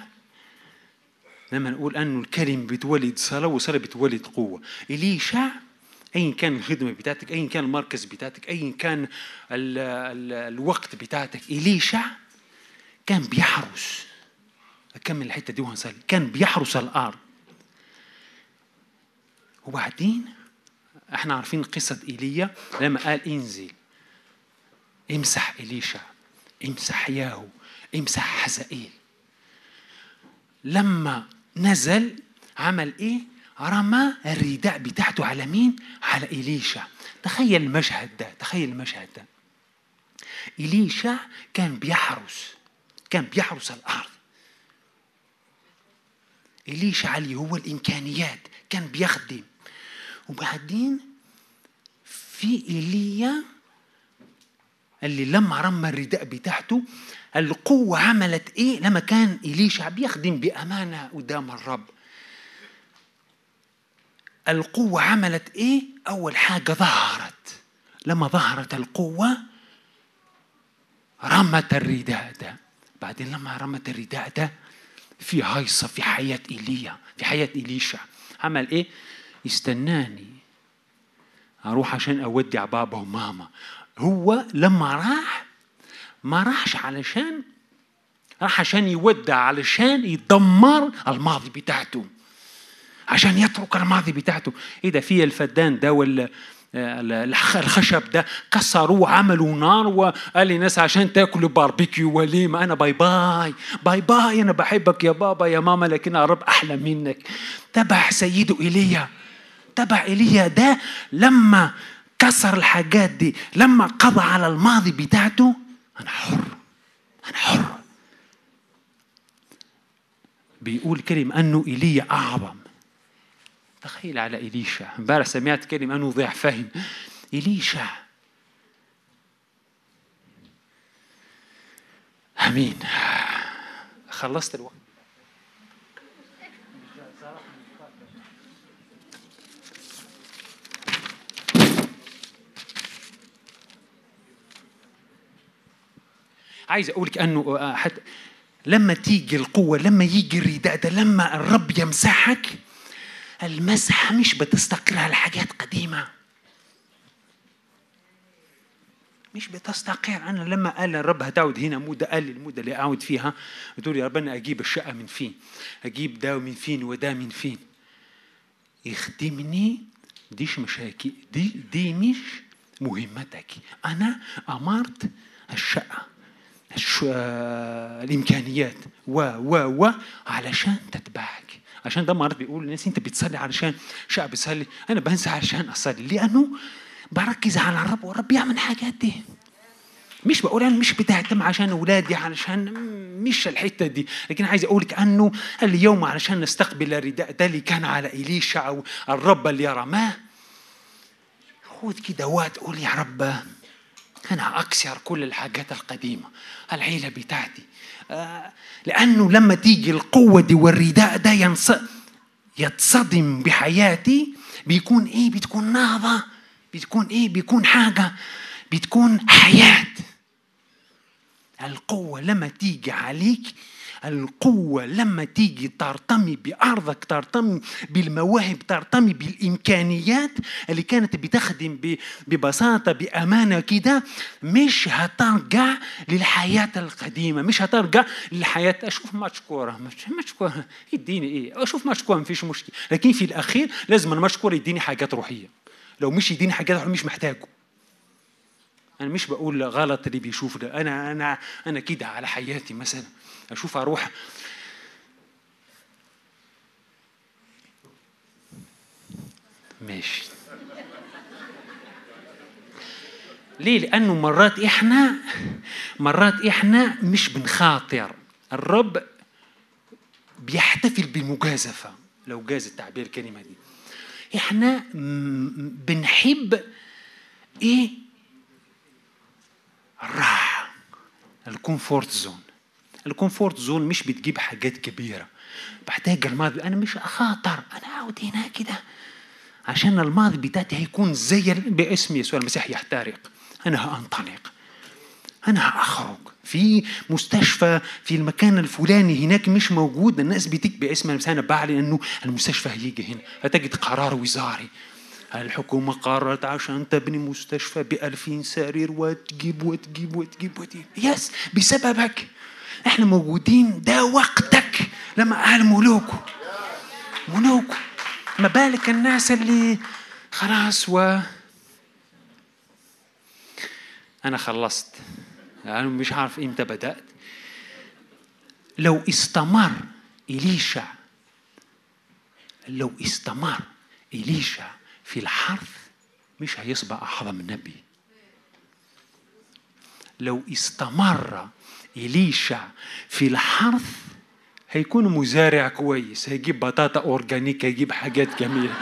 لما نقول أنه الكلم بتولد صلاة وصلاة بتولد قوة. إليشع ايا كان الخدمة بتاعتك ايا كان المركز بتاعتك ايا كان ال ال الوقت بتاعتك إليشع كان بيحرس. أكمل الحتة دي وهنصلي كان بيحرس الأرض. وبعدين إحنا عارفين قصة إيليا لما قال انزل. امسح إليشع امسح ياهو امسح حزائيل. لما نزل عمل إيه؟ رمى الرداء بتاعته على مين؟ على إليشع تخيل المشهد ده تخيل المشهد ده. إليشع كان بيحرس كان بيحرس الأرض. إليشع اللي هو الإمكانيات كان بيخدم. وبعدين في إيليا اللي لما رمى الرداء بتاعته القوة عملت إيه؟ لما كان إليشع بيخدم بأمانة قدام الرب. القوة عملت إيه؟ أول حاجة ظهرت. لما ظهرت القوة رمت الرداء ده بعدين لما رمت الرداء ده في هيصة في حياة إيليا في حياة إليشع عمل إيه؟ استناني. أروح عشان أودع بابا وماما. هو لما راح ما راحش علشان راح عشان يودع علشان يدمر الماضي بتاعته. عشان يترك الماضي بتاعته. إيه ده؟ في الفدان ده ولا الخشب ده كسروه وعملوا نار وقال للناس عشان تاكلوا باربيكيو وليمة. أنا bye bye bye bye أنا بحبك يا بابا يا ماما لكن يا رب أحلى منك. تبع سيده إيليا تبع إيليا ده لما كسر الحاجات دي لما قضى على الماضي بتاعته أنا حر أنا حر. بيقول كلمة أنه إيليا أعظم. تخيل على إليشا. امبارح سمعت كلمة أنه ضيع فهم. إليشا. أمين. خلصت الوقت. عايز أقول لك انه حتى لما تيجي القوة لما يجي الرداء ده لما الرب يمسحك المسحة مش بتستقر على حاجات قديمة. مش بتستقر. أنا لما قال الرب هتقعد هنا مدة قال المدة اللي أقعد فيها تقول يا رب أنا أجيب الشقة من فين؟ أجيب ده من فين وده من فين؟ يخدمني ديش مشاكل دي دي مش مهمتك. أنا أمرت الشقة الإمكانيات و و و علشان تتبعك. عشان ده مرات بيقول للناس انت بتصلي علشان شعب بيصلي أنا بنسى علشان اصلي. لأنه بركز على الرب والرب يعمل حاجات دي. مش بقول أنا مش بتهتم عشان اولادي علشان مش الحتة دي. لكن عايز أقول لك انه اليوم علشان نستقبل الرداء ده اللي كان على إليشع أو الرب اللي رماه خذ كده وقت قول يا رب أنا أكسر كل الحاجات القديمة. العيلة بتاعتي لأنه لما تيجي القوة دي والرداء ده ينص... يتصدم بحياتي بيكون إيه؟ بتكون نهضة بتكون إيه؟ بيكون حاجة بتكون حياة القوة لما تيجي عليك القوة لما تيجي ترتمي بأرضك ترتمي بالمواهب ترتمي بالإمكانيات اللي كانت بتخدم ببساطة بأمانة كده مش هترجع للحياة القديمة مش هترجع للحياة أشوف ماتش كورة ماتش كورة يديني إيه؟ أشوف ماتش كورة مفيش مشكلة لكن في الأخير لازم الماتش كورة يديني حاجات روحية. لو مش يديني حاجات روحية مش محتاجه. أنا مش بقول غلط اللي بيشوف ده. أنا أنا أنا كده على حياتي مثلا. أشوف أروح. ماشي. ليه؟ لأنه مرات إحنا مرات إحنا مش بنخاطر. الرب بيحتفل بالمجازفة. لو جاز التعبير الكلمة دي. إحنا بنحب إيه؟ الراحة ال comfort zone. ال comfort zone مش بتجيب حاجات كبيرة. بحتاج الماضي. أنا مش أخاطر أنا أقعد هنا كده. عشان الماضي بتاعتي هيكون زي باسم يسوع المسيح يحترق. أنا هأنطلق. أنا هأخرج. في مستشفى في المكان الفلاني هناك مش موجود. الناس بتيجي باسم المسيح. أنا بعلن إنه المستشفى هيجي هنا. فتجد قرار وزاري. الحكومة قررت عشان تبني مستشفى بألفين سرير وتجيب وتجيب وتجيب وتجيب. يس بسببك. إحنا موجودين ده وقتك. لما قال ملوكه ملوكه. ما بالك الناس اللي خلاص و أنا خلصت. أنا يعني مش عارف إمتى بدأت. لو استمر إليشع لو استمر إليشع في الحرث مش هيصبح أعظم النبي. لو استمر إليشع في الحرث هيكون مزارع كويس هيجيب بطاطا أورجانيك هيجيب حاجات جميلة.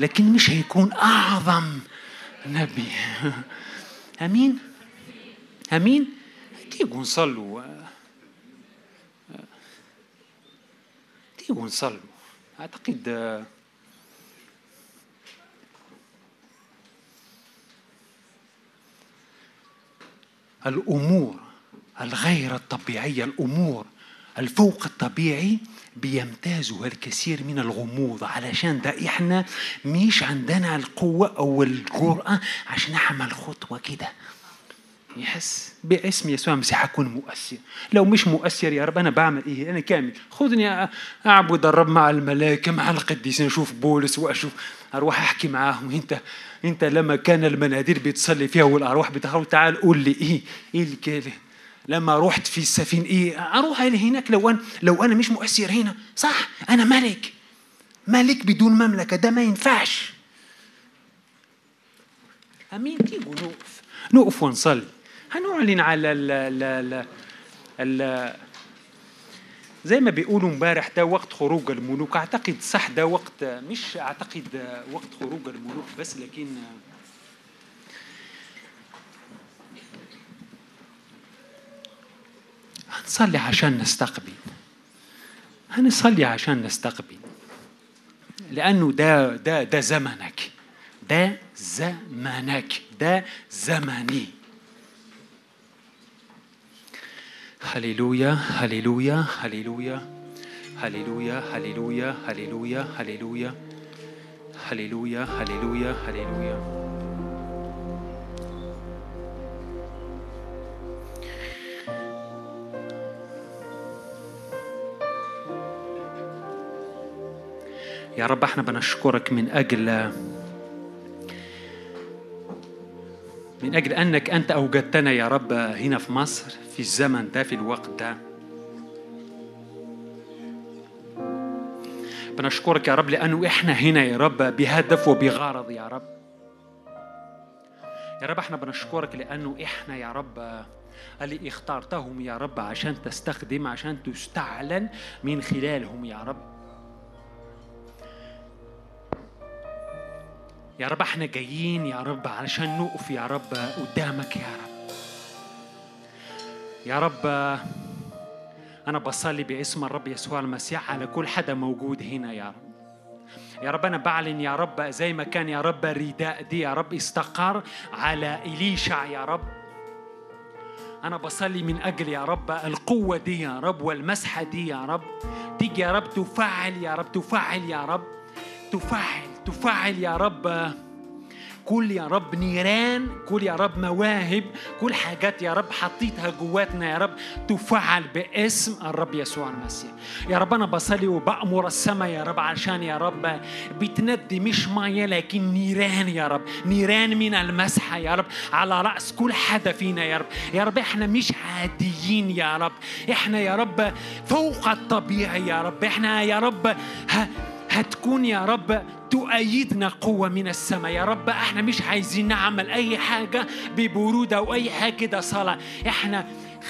لكن مش هيكون أعظم نبي. أمين؟ أمين؟ تيجوا نصلوا؟ تيجوا نصلوا؟ أعتقد الأمور الغير الطبيعية الأمور الفوق الطبيعي بيمتازها الكثير من الغموض. علشان ده إحنا مش عندنا القوة أو الجرأة عشان نعمل خطوة كده. يحس باسم يسوع المسيح أكون مؤثر. لو مش مؤثر يا رب أنا بعمل إيه؟ أنا كامل. خذني أعبد الرب مع الملائكة مع القديسين أشوف بولس وأشوف أروح أحكي معاهم. أنت أنت لما كان المناديل بتصلي فيها والأرواح بتخرج تعال قول لي إيه؟ إيه الكلام لما رحت في السفينة إيه؟ أروح هناك لو أنا لو أنا مش مؤثر هنا. صح أنا ملك. ملك بدون مملكة ده ما ينفعش. أمين تيجوا نقف. نقف ونصلي. هنعلن على ال ال ال زي ما بيقولوا امبارح ده وقت خروج الملوك. أعتقد صح ده وقت مش أعتقد وقت خروج الملوك بس لكن هنصلي عشان نستقبل. هنصلي عشان نستقبل. لأنه ده ده ده زمنك. ده زمنك. ده زمني. هللويا هللويا هللويا هللويا هللويا هللويا هللويا هللويا هللويا هللويا يا رب إحنا بنشكرك من أجل من أجل أنك أنت أوجدتنا يا رب هنا في مصر في الزمن ده في الوقت ده. بنشكرك يا رب لأنه إحنا هنا يا رب بهدف وبغرض يا رب. يا رب إحنا بنشكرك لأنه إحنا يا رب اللي اخترتهم يا رب عشان تستخدم عشان تستعلن من خلالهم يا رب. يا رب إحنا جايين يا رب علشان نقف يا رب قدامك يا رب يا رب أنا بصلي باسم الرب يسوع المسيح على كل حدا موجود هنا يا رب يا رب أنا بعلن يا رب زي ما كان يا رب الرداء دي يا رب استقر على إليشع يا رب أنا بصلي من أجل يا رب القوة دي يا رب والمسحة دي يا رب تيجي يا رب تفعل يا رب تفعل يا رب تفعل تفعل يا رب كل يا رب نيران كل يا رب مواهب كل حاجات يا رب حطيتها جواتنا يا رب تفعل باسم الرب يسوع المسيح يا رب أنا بصلي وبامر السماء يا رب عشان يا رب بتندي مش ميه لكن نيران يا رب نيران من المسحه يا رب على راس كل حدا فينا يا رب يا رب إحنا مش عاديين يا رب إحنا يا رب فوق الطبيعي يا رب إحنا يا رب ها هتكون يا رب تؤيدنا قوة من السماء. يا رب إحنا مش عايزين نعمل أي حاجة ببرودة أو أي حاجة كده صلاة. إحنا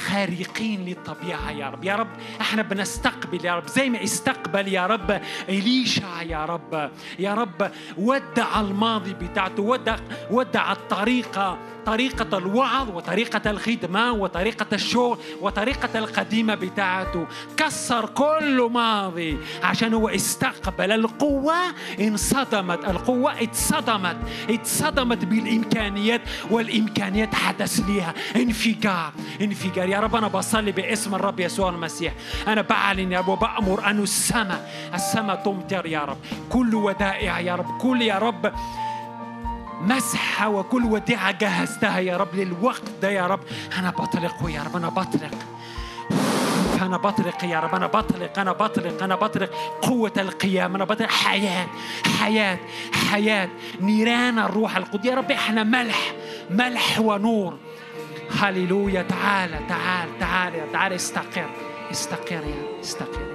خارقين للطبيعة يا رب. يا رب إحنا بنستقبل يا رب. زي ما استقبل يا رب إليشع يا رب. يا رب ودع الماضي بتاعته ودع ودع الطريقة طريقة الوعظ وطريقة الخدمة وطريقة الشغل وطريقة القديمة بتاعته. كسر كل ماضي عشان هو استقبل القوة انصدمت. القوة اتصدمت. اتصدمت بالإمكانيات والإمكانيات حدث ليها. انفجار. انفجار. يا رب أنا بصلي باسم الرب يسوع المسيح. أنا بعلن يا رب وبأمر أن السماء السماء تمطر يا رب. كل ودائع يا رب. كل يا رب مسحة وكل وديعة جهزتها. يا رب للوقت ده يا رب. أنا بطلق يا رب أنا بطلق. أنا بطلق يا رب أنا بطلق أنا بطلق أنا بطلق. قوة القيام أنا بطلق. حياة حياة حياة. نيران الروح القدس. يا رب إحنا ملح ملح ونور. هللويا. تعالى تعال تعال تعال استقر استقر يا استقر.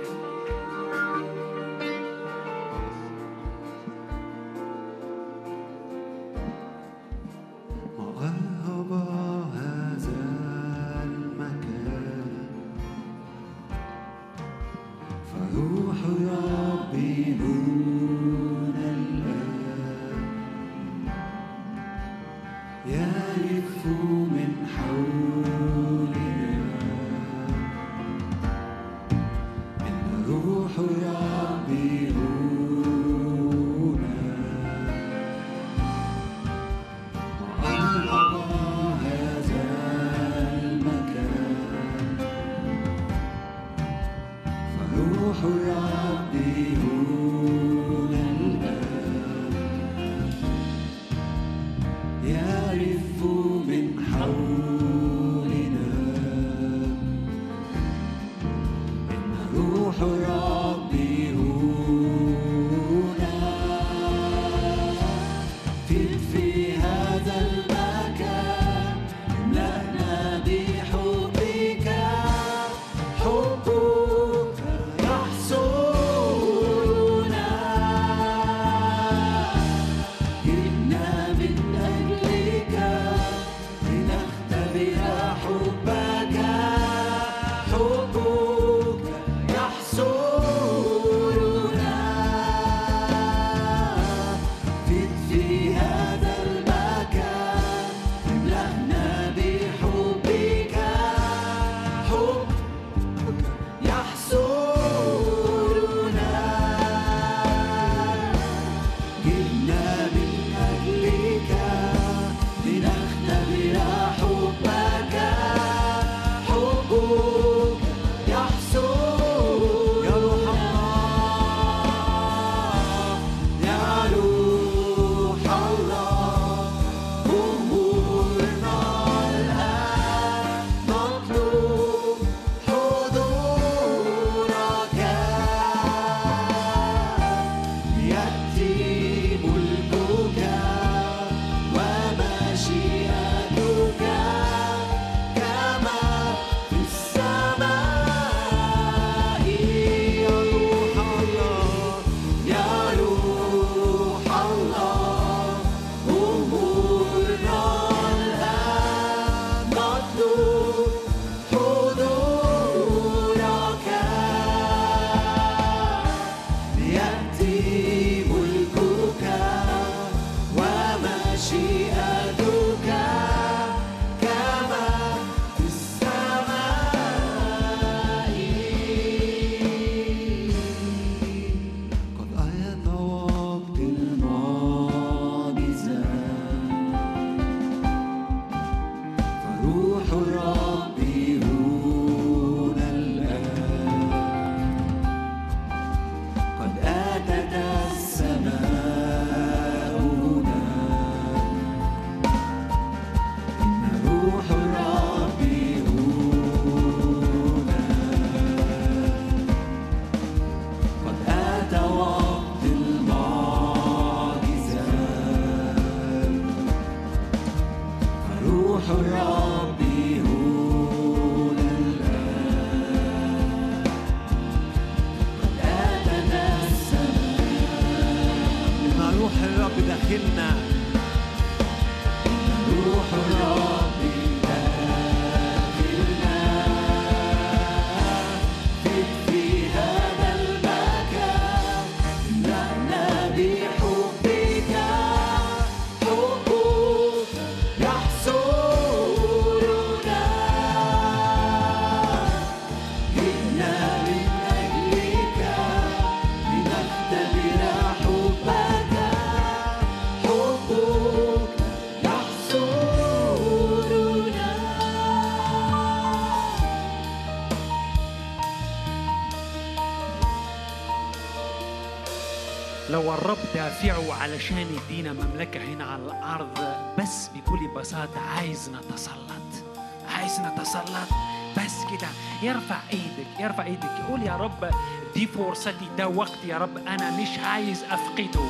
يرفع إيدك يرفع إيدك. يقول يا رب دي فرصتي ده وقت يا رب. أنا مش عايز أفقده.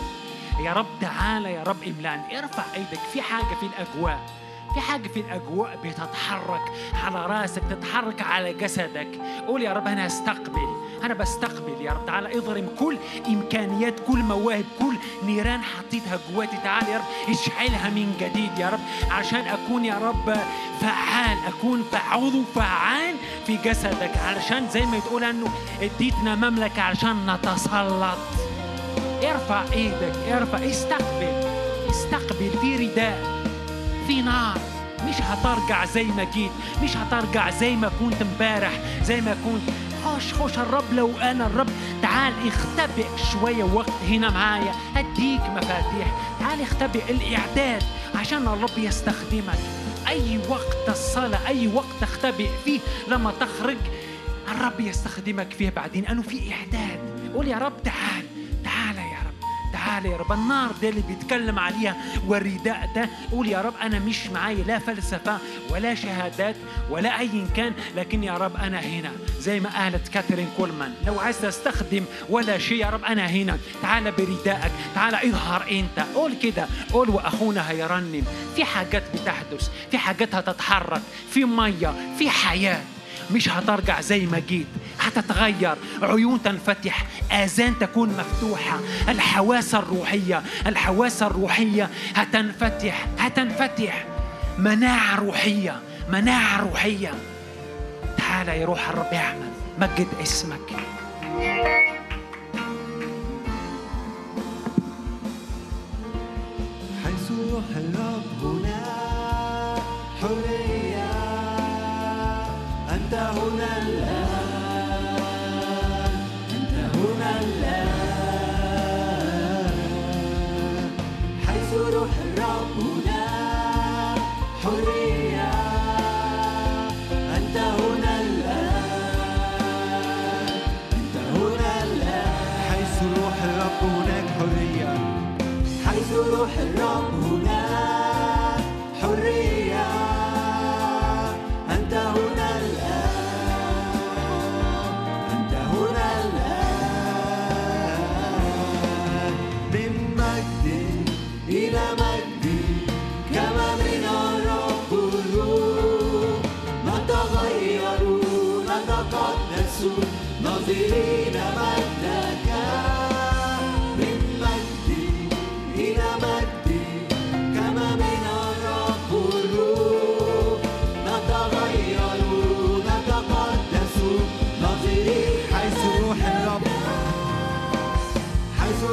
يا رب تعالى يا رب املأني. ارفع إيدك. في حاجة في الأجواء في حاجة في الأجواء بتتحرك على رأسك تتحرك على جسدك. قول يا رب أنا أستقبل. أنا بستقبل يا رب. تعالى اضرم كل إمكانيات كل مواهب كل نيران حطيتها جواتي. تعالى يا رب اشعلها من جديد يا رب. عشان أكون يا رب فعال أكون عضو فعال في جسدك. علشان زي ما تقول أنه اديتنا مملكة علشان نتسلط. ارفع إيدك ارفع استقبل استقبل. في رداء في نار. مش هترجع زي ما جيت مش هترجع زي ما كنت امبارح زي ما كنت خش خش الرب لو أنا الرب تعال اختبئ شوية وقت هنا معايا. اديك مفاتيح. تعال اختبئ الإعداد عشان الرب يستخدمك. أي وقت الصلاة أي وقت تختبئ فيه لما تخرج الرب يستخدمك فيه بعدين. أنه في إعداد. قول يا رب تعال. رب تعال يا رب النار ده اللي بيتكلم عليها والرداء ده. قول يا رب أنا مش معايا لا فلسفة ولا شهادات ولا اي كان لكن يا رب أنا هنا. زي ما قالت كاثرين كولمان لو عايز تستخدم ولا شيء يا رب أنا هنا. تعال بردائك تعال اظهر أنت. قول كده قول وأخونا هيرنم. في حاجات بتحدث في حاجات هتتحرك في مية في حياة. مش هترجع زي ما جيت. هتتغير. عيون تنفتح. آذان تكون مفتوحة. الحواس الروحية. الحواس الروحية هتنفتح. هتنفتح. مناعة روحية. مناعة روحية. تعال يا روح الرب اعمل. مجد اسمك. حيث الرب هنا. هنا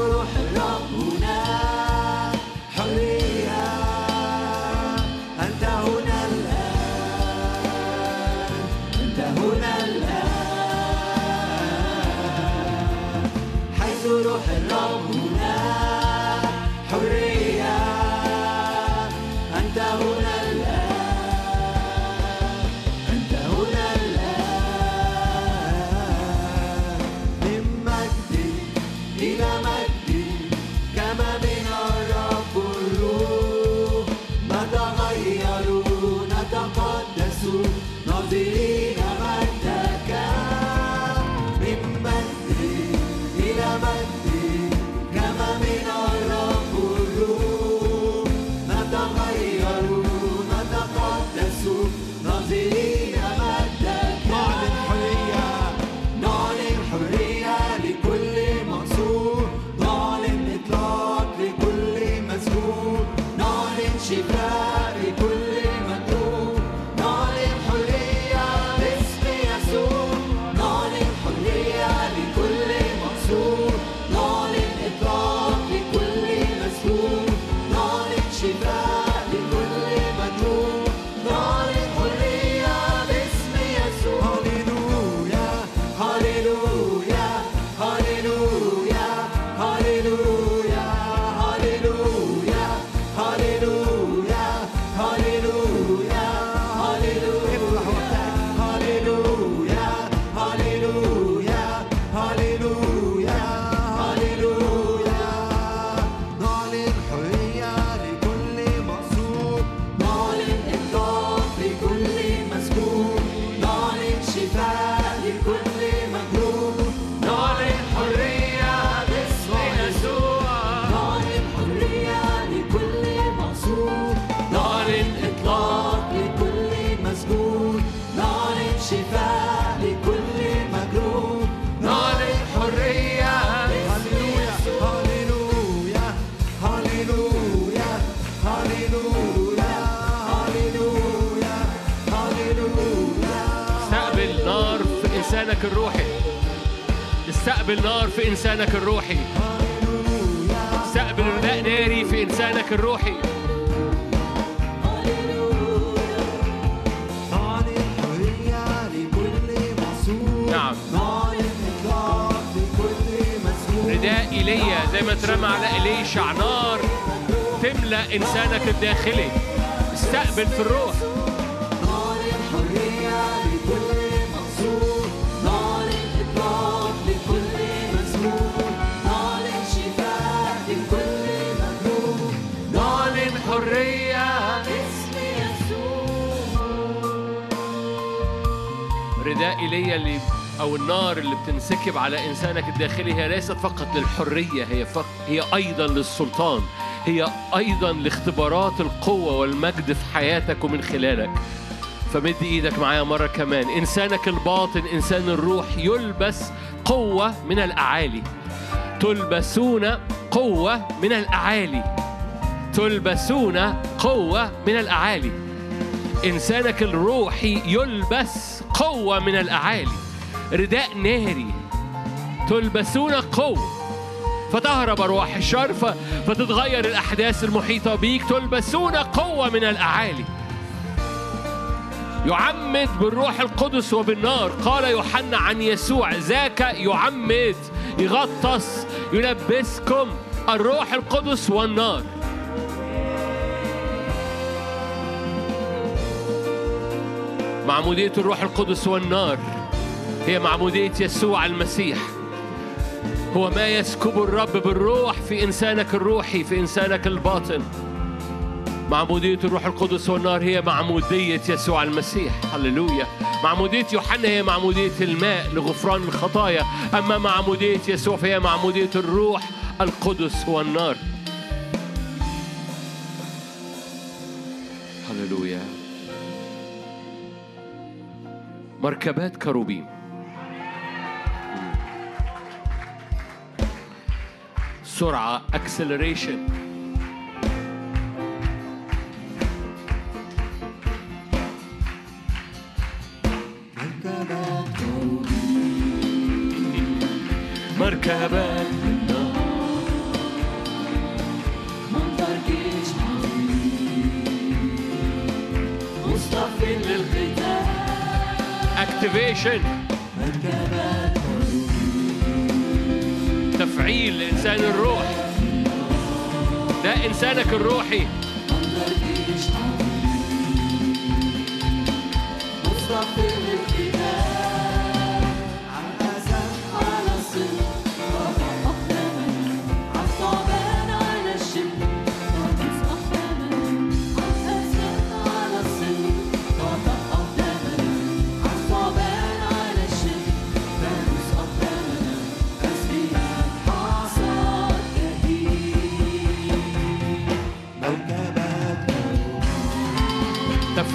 روح الرب استقبل نار في إنسانك الروحي. استقبل رداء ناري في إنسانك الروحي. نعم. رداء ايليا زي ما اترمى على إليشع نار تملأ إنسانك الداخلي. استقبل في الروح. ايليا اللي أو النار اللي بتنسكب على إنسانك الداخلي هي ليست فقط للحرية هي فقط هي أيضا للسلطان هي أيضا لاختبارات القوة والمجد في حياتك ومن خلالك. فمد إيدك معايا مرة كمان. إنسانك الباطن إنسان الروح يلبس قوة من الأعالي. تلبسون قوة من الأعالي. تلبسون قوة من الأعالي. إنسانك الروحي يلبس قوة من الأعالي. رداء ناري تلبسون قوة. فتهرب أرواح الشر فتتغير الأحداث المحيطة بيك. تلبسون قوة من الأعالي. يعمد بالروح القدس وبالنار. قال يوحنا عن يسوع ذاك يعمد يغطس يلبسكم الروح القدس والنار. معمودية الروح القدس والنار. هي معمودية يسوع المسيح. هو ما يسكب الرب بالروح في إنسانك الروحي في إنسانك الباطن. معمودية الروح القدس والنار هي معمودية يسوع المسيح. هللويا. معمودية يوحنا هي معمودية الماء لغفران الخطايا. أما معمودية يسوع فهي معمودية الروح القدس والنار. مركبات كروبيم. سرعة acceleration. مركبات activation تفعيل إنسان الروح. ده إنسانك الروحي.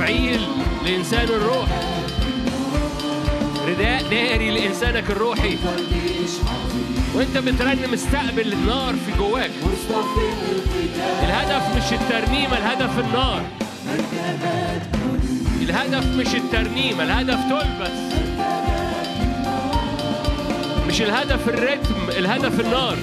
تفعيل لإنسان الروح. رداء ناري لإنسانك الروحي. وأنت بترنم استقبل النار في جواك. الهدف مش الترنيمة الهدف النار. الهدف مش الترنيمة الهدف تلبس مش الهدف الرتم الهدف النار.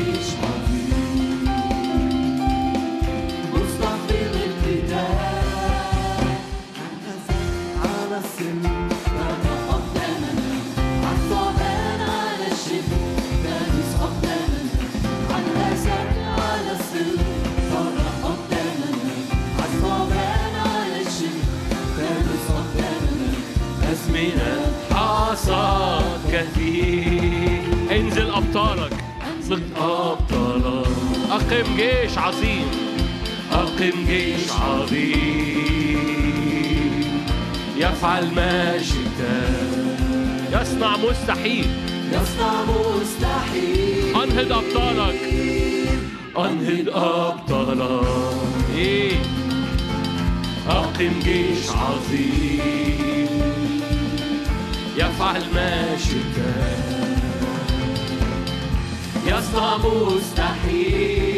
أقم جيش عظيم. أقم جيش عظيم. يفعل ما شئت. يصنع مستحيل. يصنع مستحيل. أنهض أبطالك. أنهض أبطالك. إيه. أقم جيش عظيم. يفعل ما شئت. يصنع مستحيل.